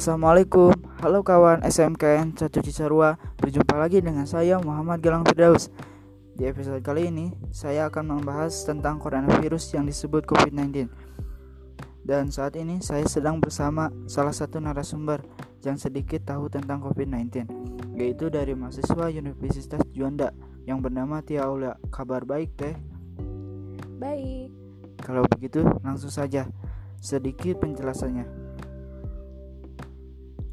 Assalamualaikum, halo kawan SMKN Cacu Cisarua. Berjumpa lagi dengan saya Muhammad Galang Firdaus. Di episode kali ini, saya akan membahas tentang coronavirus yang disebut COVID-19 Dan saat ini saya sedang bersama salah satu narasumber yang sedikit tahu tentang COVID-19 Yaitu dari mahasiswa Universitas Juanda yang bernama Tia Aulia Kabar baik teh? Baik. Kalau begitu, langsung saja. Sedikit penjelasannya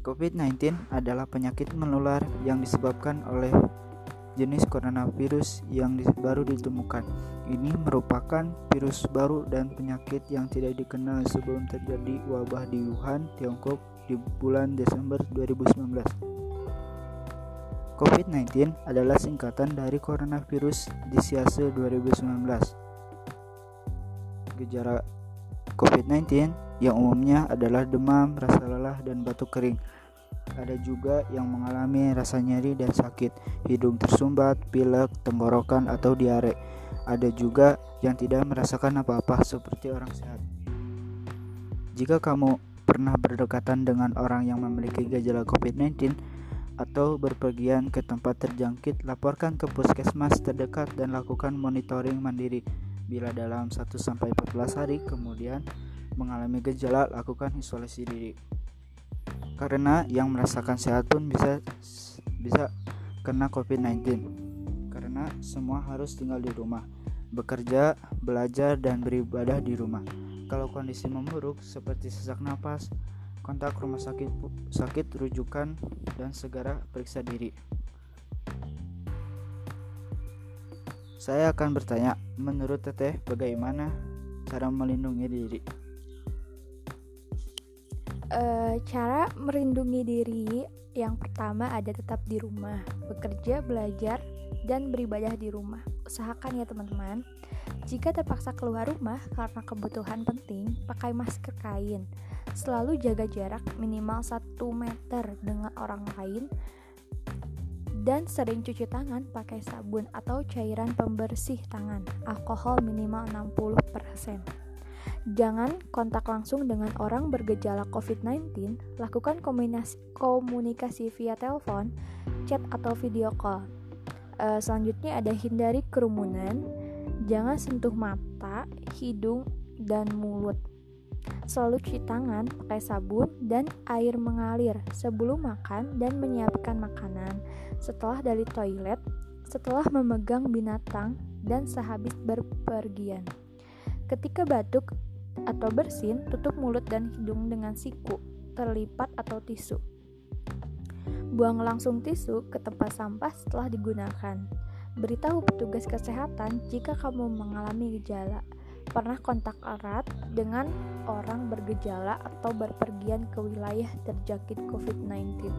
COVID-19 adalah penyakit menular yang disebabkan oleh jenis coronavirus yang baru ditemukan. Ini merupakan virus baru dan penyakit yang tidak dikenal sebelum terjadi wabah di Wuhan, Tiongkok di bulan Desember 2019. COVID-19 adalah singkatan dari coronavirus disease 2019. Gejala COVID-19 yang umumnya adalah demam, rasa lelah, dan batuk kering. Ada juga yang mengalami rasa nyeri dan sakit, hidung tersumbat, pilek, tenggorokan, atau diare. Ada juga yang tidak merasakan apa-apa seperti orang sehat. Jika kamu pernah berdekatan dengan orang yang memiliki gejala COVID-19 atau berpergian ke tempat terjangkit, laporkan ke puskesmas terdekat dan lakukan monitoring mandiri. Bila dalam 1-14 hari kemudian mengalami gejala, lakukan isolasi diri karena yang merasakan sehat pun bisa bisa kena COVID-19 karena semua harus tinggal di rumah bekerja, belajar, dan beribadah di rumah. Kalau kondisi memburuk seperti sesak napas, kontak rumah sakit sakit rujukan dan segera periksa diri. Saya akan bertanya, menurut Teteh bagaimana cara melindungi diri? Uh, cara merindungi diri yang pertama ada tetap di rumah, bekerja, belajar, dan beribadah di rumah. Usahakan ya teman-teman. Jika terpaksa keluar rumah karena kebutuhan penting, pakai masker kain. Selalu jaga jarak minimal 1 meter dengan orang lain dan sering cuci tangan pakai sabun atau cairan pembersih tangan. Alkohol minimal 60%. Jangan kontak langsung dengan orang bergejala COVID-19, lakukan komunikasi, komunikasi via telepon, chat, atau video call. Uh, selanjutnya ada hindari kerumunan, jangan sentuh mata, hidung, dan mulut. Selalu cuci tangan pakai sabun dan air mengalir sebelum makan dan menyiapkan makanan, setelah dari toilet, setelah memegang binatang, dan sehabis berpergian. Ketika batuk, atau bersin, tutup mulut dan hidung dengan siku, terlipat atau tisu. Buang langsung tisu ke tempat sampah setelah digunakan. Beritahu petugas kesehatan jika kamu mengalami gejala, pernah kontak erat dengan orang bergejala atau berpergian ke wilayah terjangkit COVID-19.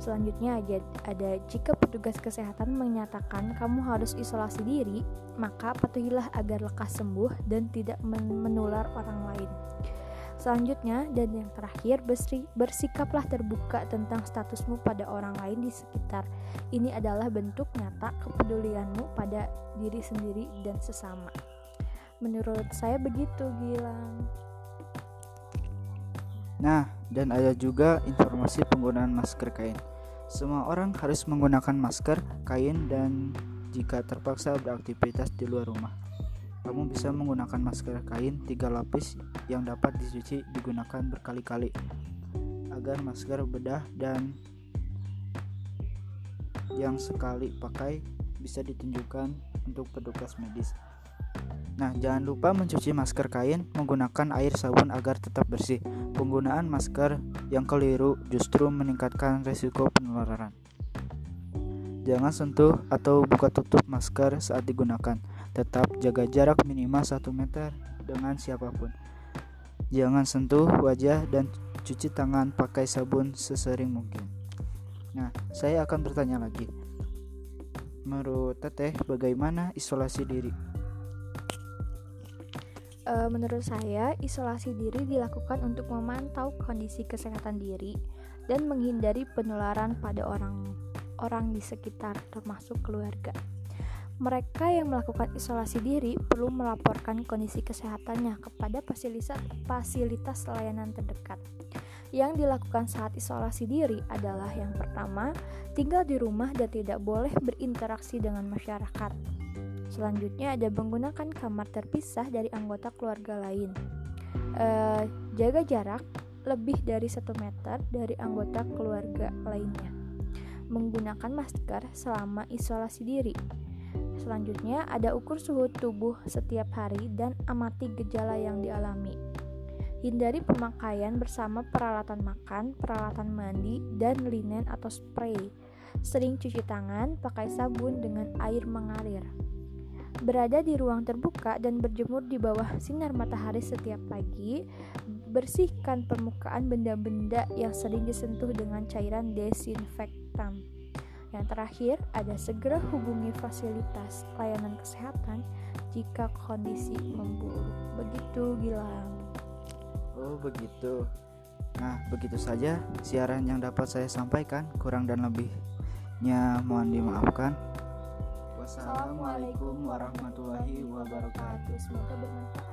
Selanjutnya ada jika petugas kesehatan menyatakan kamu harus isolasi diri, maka patuhilah agar lekas sembuh dan tidak menular orang lain. Selanjutnya dan yang terakhir bersikaplah terbuka tentang statusmu pada orang lain di sekitar. Ini adalah bentuk nyata kepedulianmu pada diri sendiri dan sesama. Menurut saya begitu, Gilang. Nah, dan ada juga informasi penggunaan masker kain. Semua orang harus menggunakan masker kain dan jika terpaksa beraktivitas di luar rumah. Kamu bisa menggunakan masker kain tiga lapis yang dapat dicuci digunakan berkali-kali agar masker bedah dan yang sekali pakai bisa ditunjukkan untuk petugas medis. Nah, jangan lupa mencuci masker kain menggunakan air sabun agar tetap bersih. Penggunaan masker yang keliru justru meningkatkan risiko penularan. Jangan sentuh atau buka tutup masker saat digunakan. Tetap jaga jarak minimal 1 meter dengan siapa pun. Jangan sentuh wajah dan cuci tangan pakai sabun sesering mungkin. Nah, saya akan bertanya lagi. Menurut Teteh, bagaimana isolasi diri? E, menurut saya, isolasi diri dilakukan untuk memantau kondisi kesehatan diri dan menghindari penularan pada orang orang di sekitar termasuk keluarga. Mereka yang melakukan isolasi diri perlu melaporkan kondisi kesehatannya kepada fasilitas, fasilitas layanan terdekat. Yang dilakukan saat isolasi diri adalah yang pertama, tinggal di rumah dan tidak boleh berinteraksi dengan masyarakat. Selanjutnya ada menggunakan kamar terpisah dari anggota keluarga lain. E, jaga jarak lebih dari satu meter dari anggota keluarga lainnya. Menggunakan masker selama isolasi diri Selanjutnya, ada ukur suhu tubuh setiap hari dan amati gejala yang dialami. Hindari pemakaian bersama peralatan makan, peralatan mandi, dan linen atau spray. Sering cuci tangan, pakai sabun dengan air mengalir. Berada di ruang terbuka dan berjemur di bawah sinar matahari setiap pagi, bersihkan permukaan benda-benda yang sering disentuh dengan cairan desinfektan. Yang terakhir, ada segera hubungi fasilitas layanan kesehatan jika kondisi memburuk. Begitu, Gilang. Oh, begitu. Nah, begitu saja siaran yang dapat saya sampaikan. Kurang dan lebihnya mohon dimaafkan. Wassalamualaikum warahmatullahi wabarakatuh. Semoga bermanfaat.